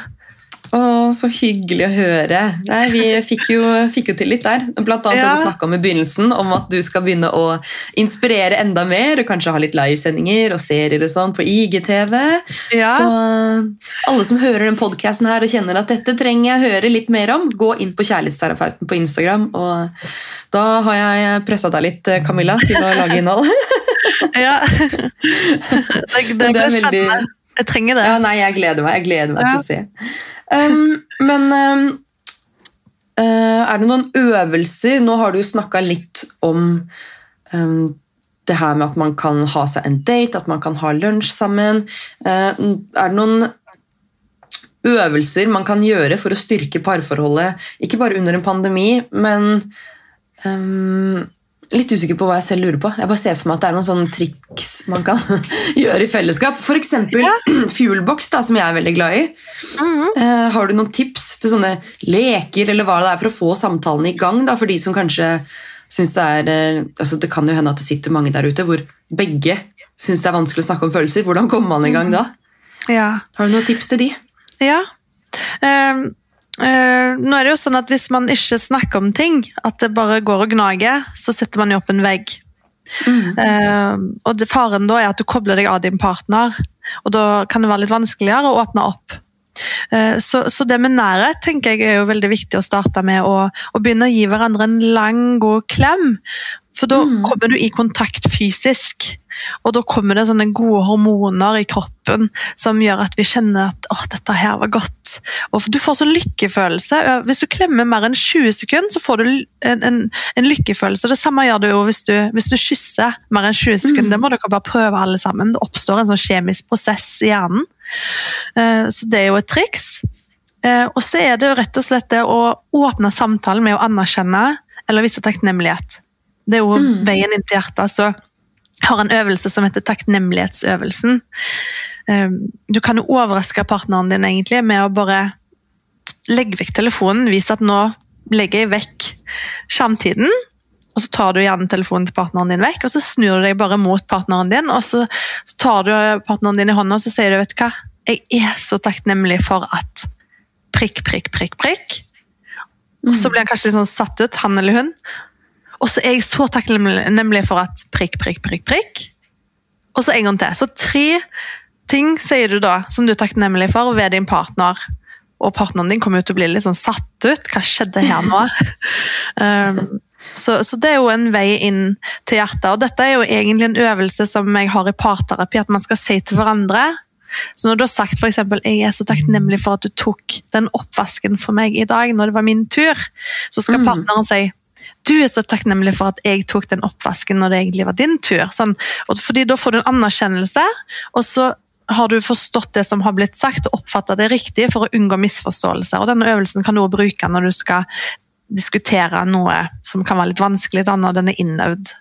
Å, så hyggelig å høre. Nei, vi fikk jo, fikk jo til litt der. Blant annet Ja. det du snakket om i begynnelsen, om at du skal begynne å inspirere enda mer, og kanskje ha litt livesendinger og serier og sånn på IGTV. Ja. Så alle som hører den podcasten her og kjenner at dette trenger jeg høre litt mer om, gå inn på Kjærlighetsterapeuten på Instagram, og da har jeg pressa deg litt, Camilla, til å lage innhold. Ja. Det, det det veldig- spennende. Jeg trenger det. Ja, nei, jeg gleder meg, jeg gleder meg Ja. til å se. Um, men um, eh, er det noen øvelser Nå har du jo snakka litt om um, det her med at man kan ha seg en date, at man kan ha lunsj sammen. Uh, er det noen øvelser man kan gjøre for å styrke parforholdet, ikke bare under en pandemi, men um, Litt usikker på hva jeg selv lurer på. Jeg bare ser for meg at det er noen sånne triks man kan gjøre i fellesskap. F.eks. Ja. Fuelbox, da, som jeg er veldig glad i. Mm -hmm. uh, har du noen tips til sånne leker eller hva det er for å få samtalene i gang? Da, for de som kanskje syns det er uh, altså Det kan jo hende at det sitter mange der ute hvor begge syns det er vanskelig å snakke om følelser. Hvordan kommer man i gang da? Ja. Har du noen tips til de? Ja. Ehm, eh, nå er det jo sånn at Hvis man ikke snakker om ting, at det bare går og gnager, så setter man jo opp en vegg. Ehm, og det, Faren da er at du kobler deg av din partner, og da kan det være litt vanskeligere å åpne opp. Uh, Så, så det med nærhet tenker jeg er jo veldig viktig å starte med. Å, å begynne å gi hverandre en lang, god klem. For da Mm. kommer du i kontakt fysisk, og da kommer det sånne gode hormoner i kroppen som gjør at vi kjenner at åh, dette her var godt. Og du får sånn lykkefølelse. Hvis du klemmer mer enn 20 sekunder, så får du en, en, en lykkefølelse. Det samme gjør du jo hvis du, hvis du kysser mer enn 20 sekunder. Mm. Det må dere bare prøve alle sammen. Det oppstår en sånn kjemisk prosess i hjernen. Eh, Så det er jo et triks. Eh, Og så er det jo rett og slett det å åpne samtalen med å anerkjenne eller vise takknemlighet. Det er jo Mm. veien inn til hjertet. Så har en øvelse som heter takknemlighetsøvelsen. Eh, Du kan jo overraske partneren din egentlig med å bare legge vekk telefonen. Vise at nå legger jeg vekk skjermtiden. Og så tar du gjerne telefonen til partneren din vekk, og så snur du deg bare mot partneren din. Og så, så tar du partneren din i hånda og så sier du, vet du hva, jeg er så takknemlig for at prikk, prikk, prikk, prikk. Og så blir han kanskje litt sånn satt ut, han eller hun. Og så er jeg så takknemlig for at prikk, prikk, prikk, prikk. Og så en gang til. Så tre ting sier du da som du er takknemlig for ved din partner. Og partneren din kommer jo til å bli litt sånn satt ut. Hva skjedde her nå? um, så, så det er jo en vei inn til hjertet. Og dette er jo egentlig en øvelse som jeg har i parterapi, at man skal si til hverandre. Så når du har sagt eksempel, jeg er så takknemlig for at du tok den oppvasken for meg i dag, når det var min tur, så skal Mm. partneren si du er så takknemlig for at jeg tok den oppvasken når det egentlig var din tur. Sånn, fordi Da får du en anerkjennelse, og så har du forstått det som har blitt sagt og oppfatta det riktig for å unngå misforståelser. Og Denne øvelsen kan du også bruke når du skal diskutere noe som kan være litt vanskelig, da, når den er innøvd.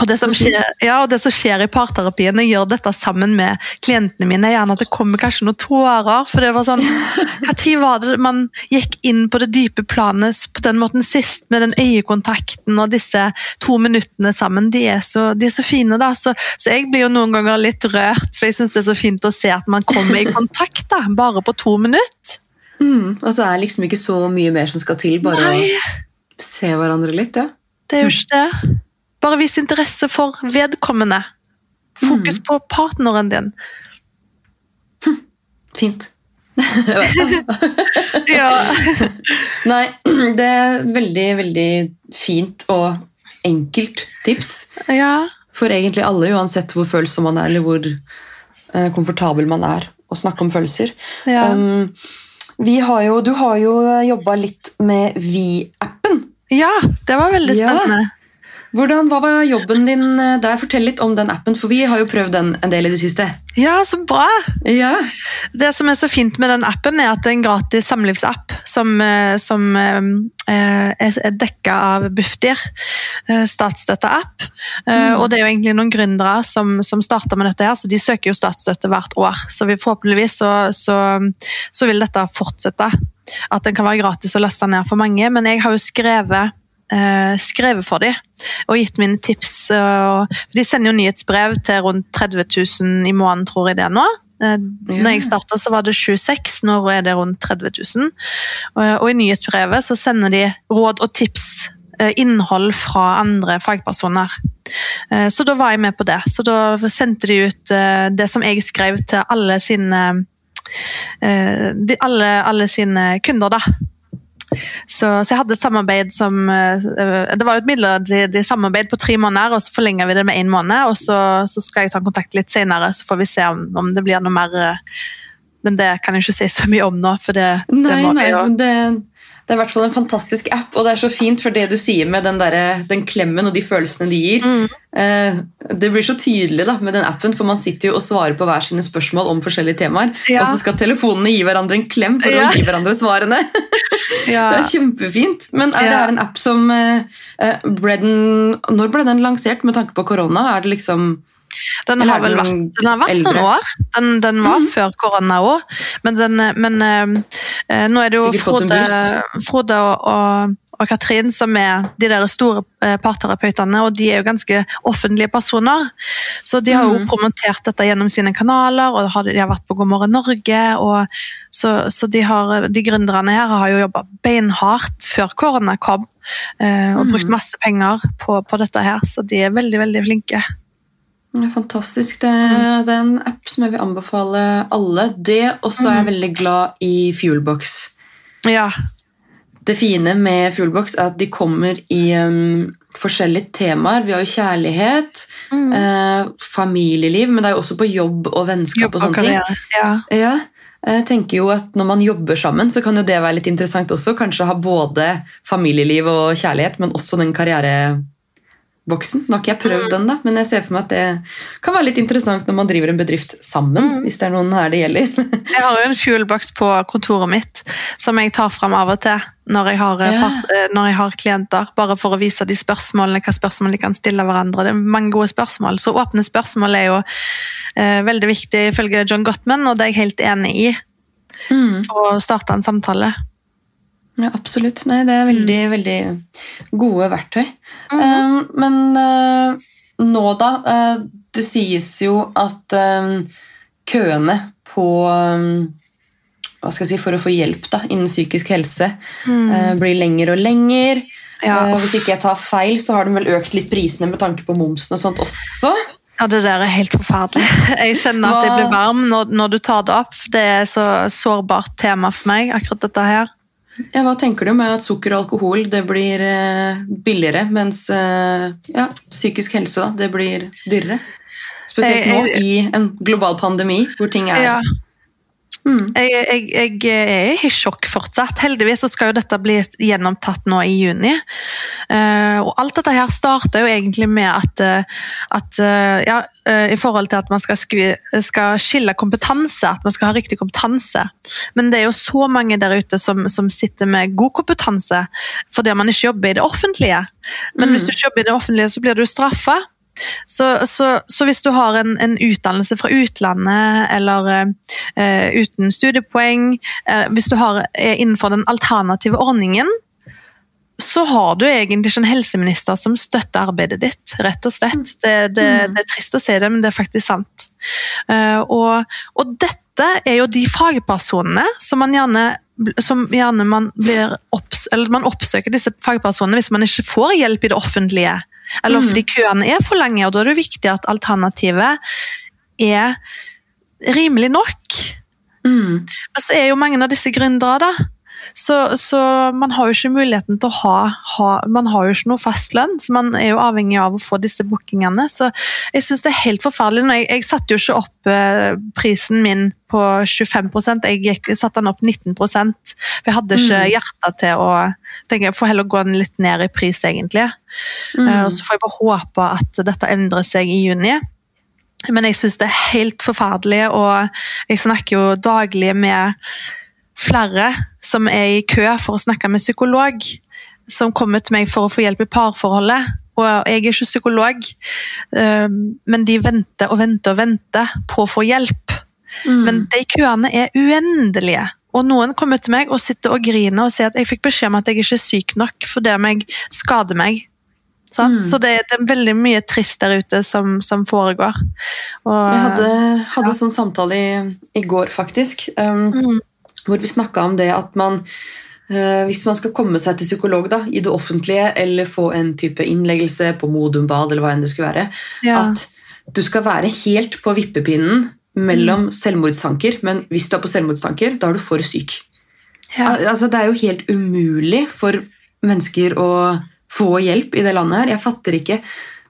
Og det, som skjer, ja, og det som skjer i parterapien, jeg gjør dette sammen med klientene mine, er gjerne at det kommer kanskje noen tårer. For det var sånn Når var det man gikk inn på det dype planet på den måten sist, med den øyekontakten og disse to minuttene sammen? De er så, de er så fine, da. Så, så jeg blir jo noen ganger litt rørt, for jeg syns det er så fint å se at man kommer i kontakt, da, bare på to minutter. Mm, og så er det liksom ikke så mye mer som skal til, bare Nei, å se hverandre litt. ja. det er jo ikke det. Bare vis interesse for vedkommende. Fokus på partneren din. Fint. Ja. Nei, det er veldig, veldig fint og enkelt tips ja. for egentlig alle, uansett hvor følsom man er, eller hvor eh, komfortabel man er å snakke om følelser. ja. Um, vi har jo, du har jo jobba litt med Vi-appen. ja, det var veldig Ja. Hvordan, Hva var jobben din eh, der? Fortell litt om den appen, for vi har jo prøvd den en del i det siste. Ja, så bra! Ja. Det som er så fint med den appen, er at det er en gratis samlivsapp som, eh, som eh, er dekka av Bufdir. statsstøtteapp. Eh, Og det er jo egentlig noen gründere som, som starta med dette, her, så de søker jo statsstøtte hvert år. Så vi forhåpentligvis så, så, så vil dette fortsette. At den kan være gratis å laste ned for mange. Men jeg har jo skrevet skrevet for dem og gitt mine tips. De sender jo nyhetsbrev til rundt 30 000 i måneden, tror jeg det er nå. Ja. Når jeg starta, så var det 26, nå er det rundt 30 000. Og, og i nyhetsbrevet så sender de råd og tips, eh, innhold fra andre fagpersoner. Eh, Så da var jeg med på det. Så da sendte de ut eh, det som jeg skrev til alle sine eh, alle, alle sine kunder, da. Så, så jeg hadde et samarbeid som eh, Det var jo et midlertidig samarbeid på tre måneder, og så forlenger vi det med én måned. Og så, så skal jeg ta kontakt litt senere, så får vi se om, om det blir noe mer eh, Men det kan jeg ikke si så mye om nå, for det, det må nei, vi jo men det, er i hvert fall en fantastisk app, og det er så fint for det du sier med den, der, den klemmen og de følelsene de gir. Mm. Eh, det blir så tydelig da, med den appen, for man sitter jo og svarer på hver sine spørsmål om forskjellige temaer, Ja. og så skal telefonene gi hverandre en klem for Ja. å gi hverandre svarene. ja. Det er kjempefint. Men er det her en app som eh, eh, ble den, Når ble den lansert med tanke på korona? Er det liksom Den har vel vært, den har vært noen år. Den, den var mm. før korona òg. Men, den, men eh, eh, nå er det jo Frode, Frode og, og, Katrin som er de der store eh, parterapeutene, og de er jo ganske offentlige personer. Så de har jo mm. promotert dette gjennom sine kanaler, og har, de har vært på God morgen Norge. og Så, så de, har, de gründerne her har jo jobba beinhardt før korona kom, eh, og brukt masse penger på, på dette her, så de er veldig, veldig flinke. Fantastisk. Det, Mm. det er en app som jeg vil anbefale alle. Det, og så er jeg Mm. veldig glad i Fuelbox. Ja, det fine med Fuelbox er at de kommer i um, forskjellige temaer. Vi har jo kjærlighet, Mm. eh, familieliv, men det er jo også på jobb og vennskap Jobb og sånne ting. karriere. Ja. Ja, jeg tenker jo at Når man jobber sammen, så kan jo det være litt interessant også. Kanskje ha både familieliv og kjærlighet, men også den karriereboksen. Nå har ikke jeg prøvd den, da, men jeg ser for meg at det kan være litt interessant når man driver en bedrift sammen. Hvis det er noen her det gjelder. Jeg har jo en fuelbox på kontoret mitt som jeg tar fram av og til når jeg har, eh, Ja. part, eh, når jeg har klienter, bare for å vise de spørsmålene, hva spørsmål de kan stille hverandre. Det er mange gode spørsmål, så åpne spørsmål er jo eh, veldig viktig ifølge John Gottman, og det er jeg helt enig i Mm. for å starte en samtale. Ja, absolutt. Nei, det er veldig, veldig gode verktøy. Mhm. Eh, men uh, nå, da Uh, Det sies jo at eh, køene på um, hva skal jeg si, For å få hjelp da, innen psykisk helse eh, blir lengre og lengre. Ja, Uh, hvis ikke jeg tar feil, så har de vel økt litt prisene med tanke på momsen og sånt også. Ja, det der er helt forferdelig. Jeg kjenner at jeg blir varm når, når du tar det opp. Det er så sårbart tema for meg, akkurat dette her. Ja, hva tenker du med at sukker og alkohol det blir eh, billigere, mens eh, ja, psykisk helse da, det blir dyrere? Spesielt nå i en global pandemi hvor ting er Ja. Mm. Jeg, jeg, jeg er i sjokk fortsatt. Heldigvis så skal jo dette bli gjennomtatt nå i juni. Eh, og alt dette her starter jo egentlig med at, eh, at eh, ja, I forhold til at man skal, skvi, skal skille kompetanse, at man skal ha riktig kompetanse. Men det er jo så mange der ute som, som sitter med god kompetanse fordi man ikke jobber i det offentlige. Men Mm. hvis du ikke jobber i det offentlige, så blir du straffa. Så, så, så hvis du har en, en utdannelse fra utlandet, eller eh, uten studiepoeng, eh, hvis du har, er innenfor den alternative ordningen, så har du egentlig ikke en helseminister som støtter arbeidet ditt, rett og slett. Det, det, Mm. det er trist å si det, men det er faktisk sant. Eh, og, og dette er jo de fagpersonene som man gjerne som gjerne man, blir opps eller man oppsøker disse fagpersonene hvis man ikke får hjelp i det offentlige. Eller Mm. fordi køene er for lange, og da er det viktig at alternativet er rimelig nok. Mm. Men så er jo mange av disse gründere, da. Så, så man har jo ikke muligheten til å ha, ha Man har jo ikke noe fastlønn, så man er jo avhengig av å få disse bookingene. Så jeg syns det er helt forferdelig. Jeg, jeg satte jo ikke opp eh, prisen min på 25 jeg, gikk, satte den opp 19 for Jeg hadde ikke Mm. hjerte til å tenke, Jeg får heller gå den litt ned i pris, egentlig. Mm. Eh, Og så får jeg bare håpe at dette endrer seg i juni. Men jeg syns det er helt forferdelig, og jeg snakker jo daglig med flere som er i kø for å snakke med psykolog, som kommer til meg for å få hjelp i parforholdet. Og jeg er ikke psykolog, eh, men de venter og venter og venter på å få hjelp. Mm. Men de køene er uendelige. Og noen kommer til meg og sitter og griner og sier at jeg fikk beskjed om at jeg ikke er syk nok fordi om jeg skader meg. Mm. Så det, det er veldig mye trist der ute som, som foregår. Og, Jeg hadde, hadde ja. sånn samtale i, i går, faktisk, um, Mm. Hvor vi snakka om det at man eh, hvis man skal komme seg til psykolog da, i det offentlige, eller få en type innleggelse på Modum Bad, eller hva enn det skulle være, ja. at du skal være helt på vippepinnen mellom selvmordstanker, men hvis du er på selvmordstanker, da er du for syk. ja. Al- Altså, det er jo helt umulig for mennesker å få hjelp i det landet her. Jeg fatter ikke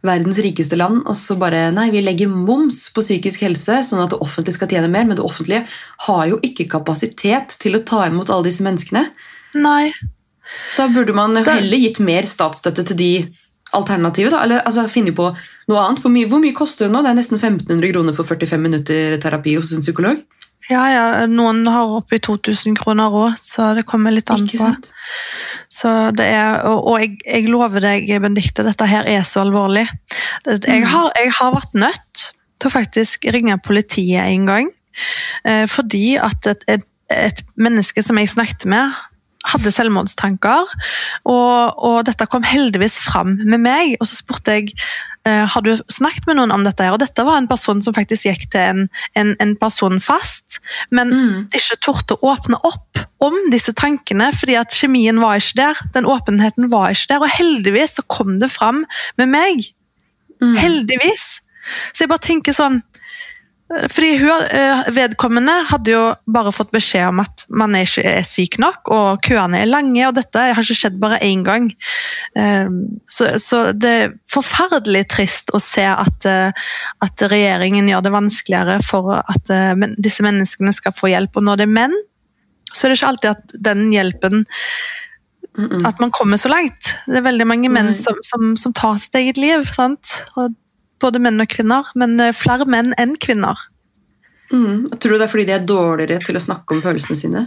verdens rikeste land, og så bare Nei, vi legger moms på psykisk helse, sånn at det offentlige skal tjene mer, men det offentlige har jo ikke kapasitet til å ta imot alle disse menneskene. Nei. Da burde man Da- heller gitt mer statsstøtte til de alternativet, da. Eller altså, finne på noe annet. Hvor mye, hvor mye koster det nå? Det er nesten 1500 kroner for 45 minutter terapi hos en psykolog. Ja, ja, noen har oppi 2000 kroner òg, så det kommer litt an Ikke på. sant? Så det er, og og jeg, jeg lover deg, Benedicte, dette her er så alvorlig. Jeg Mm. har, jeg har vært nødt til å faktisk ringe politiet en gang. Eh, fordi at et, et, et menneske som jeg snakket med, hadde selvmordstanker. Og, og dette kom heldigvis fram med meg. Og så spurte jeg har du snakket med noen om dette. her? Og dette var en person som faktisk gikk til en, en, en person fast, men Mm. ikke torde å åpne opp om disse tankene, fordi at kjemien var ikke der. Den åpenheten var ikke der. Og heldigvis så kom det fram med meg. Mm. Heldigvis. Så jeg bare tenker sånn fordi hun, eh, vedkommende hadde jo bare fått beskjed om at man er ikke er syk nok, og køene er lange, og dette har ikke skjedd bare én gang. Eh, Så, så det er forferdelig trist å se at, eh, at regjeringen gjør det vanskeligere for at disse menneskene skal få hjelp. Og når det er menn, så er det ikke alltid at den hjelpen at man kommer så langt. Det er veldig mange menn som, som, som tar sitt eget liv. Sant? Og både menn og kvinner, men eh, flere menn enn kvinner. Mm. Tror du det er fordi de er dårligere til å snakke om følelsene sine?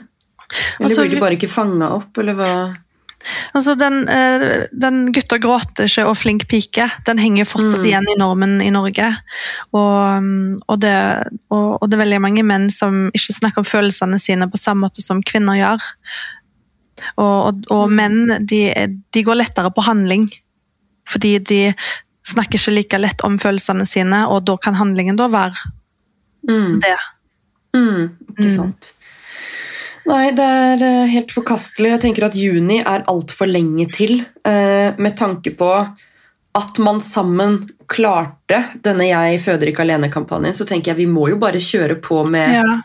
Eller Altså, blir de bare ikke fanga opp, eller hva? Altså, den, eh, den 'gutter gråter ikke' og 'flink pike' den henger fortsatt Mm. igjen i normen i Norge. Og, mm, og, det, og, og det er veldig mange menn som ikke snakker om følelsene sine på samme måte som kvinner gjør. Og, Mm. menn de, de går lettere på handling, fordi de snakker ikke like lett om følelsene sine, og da kan handlingen da være Mm. det. Mm. Ikke Mm. sant. Nei, det er eh, helt forkastelig. Jeg tenker at juni er altfor lenge til, eh, med tanke på at man sammen klarte denne Jeg føder ikke alene-kampanjen. Så tenker jeg vi må jo bare kjøre på med Ja.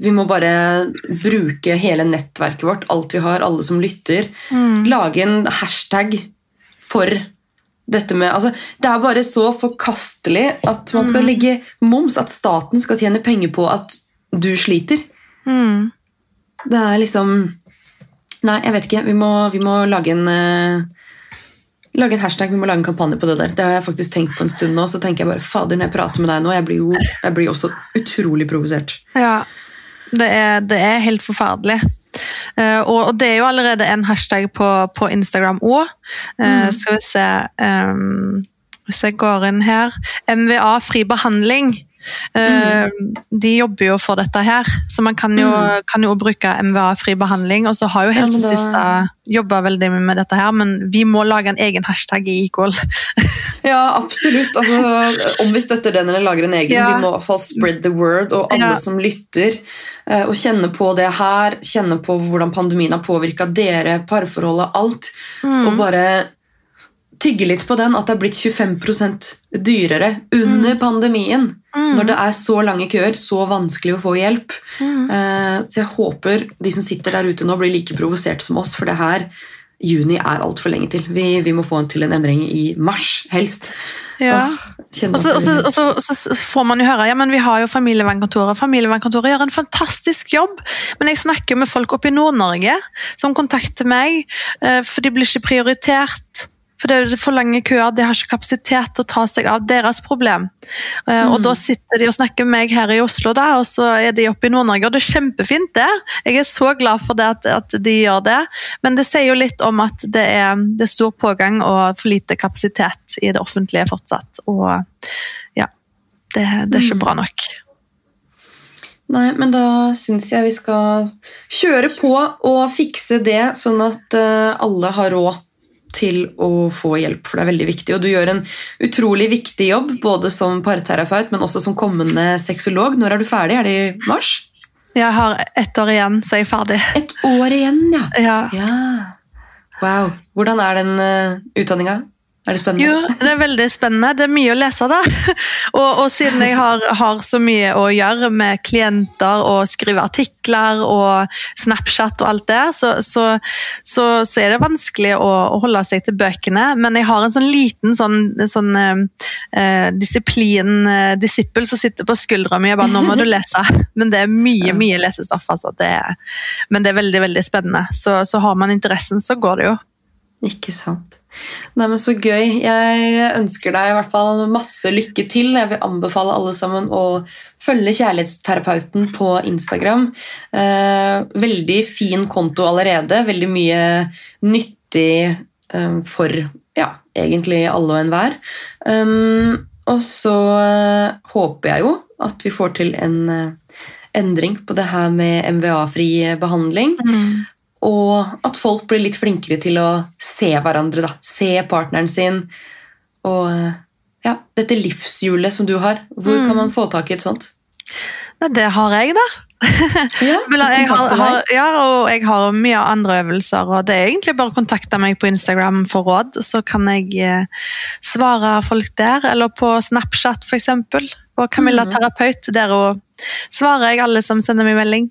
Vi må bare bruke hele nettverket vårt, alt vi har, alle som lytter. Mm. Lage en hashtag for dette med altså, Det er bare så forkastelig at man skal legge moms, at staten skal tjene penger på at du sliter. Mm. Det er liksom Nei, jeg vet ikke. Vi må, vi må lage en uh, Lage en hashtag, vi må lage en kampanje på det der. Det har jeg faktisk tenkt på en stund nå. Så tenker jeg bare, fader, når jeg prater med deg nå, jeg blir jo jeg blir også utrolig provosert. Ja, det er, det er helt forferdelig. Eh, og, det er jo allerede en hashtag på, på Instagram òg. Skal vi se um, Hvis jeg går inn her MVA fri behandling. Eh, De jobber jo for dette her, så man kan jo, kan jo bruke MVA fri behandling. Og så har jo Ja, Helsesista jobba veldig mye med dette her, men vi må lage en egen hashtag i Equal. Ja, absolutt. Altså, om vi støtter den eller lager en egen, Ja. vi må i hvert fall spread the word. Og alle Ja. som lytter, eh, og kjenner på det her, kjenner på hvordan pandemien har påvirka dere, parforholdet, alt. Mm. Og bare tygge litt på den, at det er blitt 25% dyrere under pandemien. Mm. Når det er så lange køer, så vanskelig å få hjelp. Mm. Eh, Så jeg håper de som sitter der ute nå, blir like provosert som oss, for det her Juni er altfor lenge til. Vi, vi må få en til en endring i mars, helst. Ja. Så, og så får man jo høre ja, men vi har jo familievernkontoret. Familievernkontoret gjør en fantastisk jobb, men jeg snakker med folk oppe i Nord-Norge som kontakter meg, eh, for de blir ikke prioritert. For det er for lange køer, de har ikke kapasitet til å ta seg av deres problem. Mm. Og da sitter de og snakker med meg her i Oslo, da, og så er de oppe i Nord-Norge, og det er kjempefint det. Jeg er så glad for det at, at de gjør det, men det sier jo litt om at det er, det er stor pågang og for lite kapasitet i det offentlige fortsatt. Og ja, det, det er ikke Mm. bra nok. Nei, men da syns jeg vi skal kjøre på og fikse det, sånn at eh, alle har råd til å få hjelp, for det er veldig viktig. Og du gjør en utrolig viktig jobb, både som parterapeut, men også som kommende sexolog. Når er du ferdig? Er det i mars? Jeg har ett år igjen, så er jeg ferdig. Et år igjen, ja. Ja. ja. Wow. Hvordan er den uh, utdanninga? Er det spennende? Jo, det er veldig spennende. Det er mye å lese, da. Og, og siden jeg har, har så mye å gjøre med klienter og skrive artikler og Snapchat og alt det, så, så, så, så er det vanskelig å, å holde seg til bøkene. Men jeg har en sånn liten sånn, sånn eh, disiplin, eh, disippel som sitter på skuldra mi og bare 'nå må du lese'. Men det er mye, mye lesestoff. Altså. Det er, men det er veldig, veldig spennende. Så, så har man interessen, så går det jo. Ikke sant. Nei, men Så gøy. Jeg ønsker deg i hvert fall masse lykke til. Jeg vil anbefale alle sammen å følge Kjærlighetsterapeuten på Instagram. Eh, veldig fin konto allerede. Veldig mye nyttig eh, for ja, egentlig alle og enhver. Um, og så eh, håper jeg jo at vi får til en eh, endring på det her med MVA-fri behandling. Og at folk blir litt flinkere til å se hverandre, da. Se partneren sin. Og ja, dette livshjulet som du har. Hvor Mm. kan man få tak i et sånt? Nei, det har jeg, da. Ja, jeg har, har, ja, og jeg har mye andre øvelser, og det er egentlig bare å kontakte meg på Instagram for råd, så kan jeg eh, svare folk der, eller på Snapchat eksempel. Og Camilla Terapeut, der hun svarer jeg alle som sender meg melding.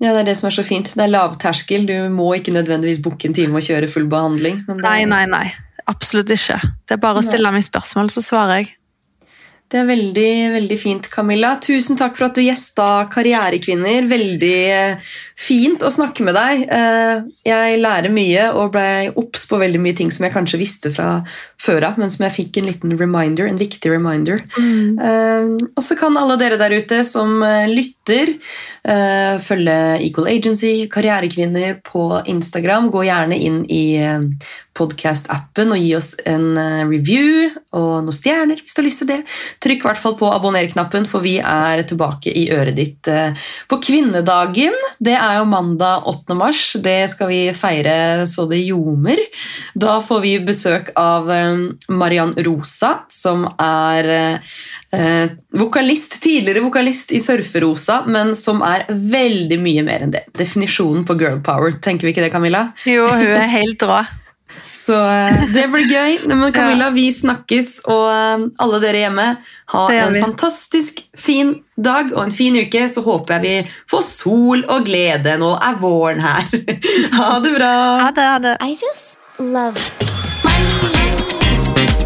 Ja, Det er det som er så fint. Det er lavterskel. Du må ikke nødvendigvis booke en time og kjøre full behandling. men Nei, nei, nei. Absolutt ikke. Det er bare å stille meg spørsmål, så svarer jeg. Det er veldig, veldig fint, Camilla. Tusen takk for at du gjesta Karrierekvinner. Veldig eh, fint å snakke med deg. Eh, Jeg lærer mye og ble obs på veldig mye ting som jeg kanskje visste fra før av, men som jeg fikk en liten reminder, en viktig reminder. Mm. Og så kan alle dere der ute som eh, lytter, eh, følge Equal Agency, Karrierekvinner på Instagram. Gå gjerne inn i podkast-appen og gi oss en eh, review og noen stjerner hvis du har lyst til det. Trykk i hvert fall på abonner-knappen, for vi er tilbake i øret ditt eh, på kvinnedagen. Det er jo mandag 8. mars. Det skal vi feire så det ljomer. Da får vi besøk av eh, Mariann Rosa, som er eh, vokalist, tidligere vokalist i Surferosa, men som er veldig mye mer enn det. Definisjonen på girl power, tenker vi ikke det, Camilla? Jo, hun er helt rå. Så eh, det blir gøy. Men Camilla, vi snakkes, og eh, alle dere hjemme, ha en fantastisk fin dag og en fin uke. Så håper jeg vi får sol og glede. Nå er våren her. Ha det bra. Ha det, ha det. I just love money.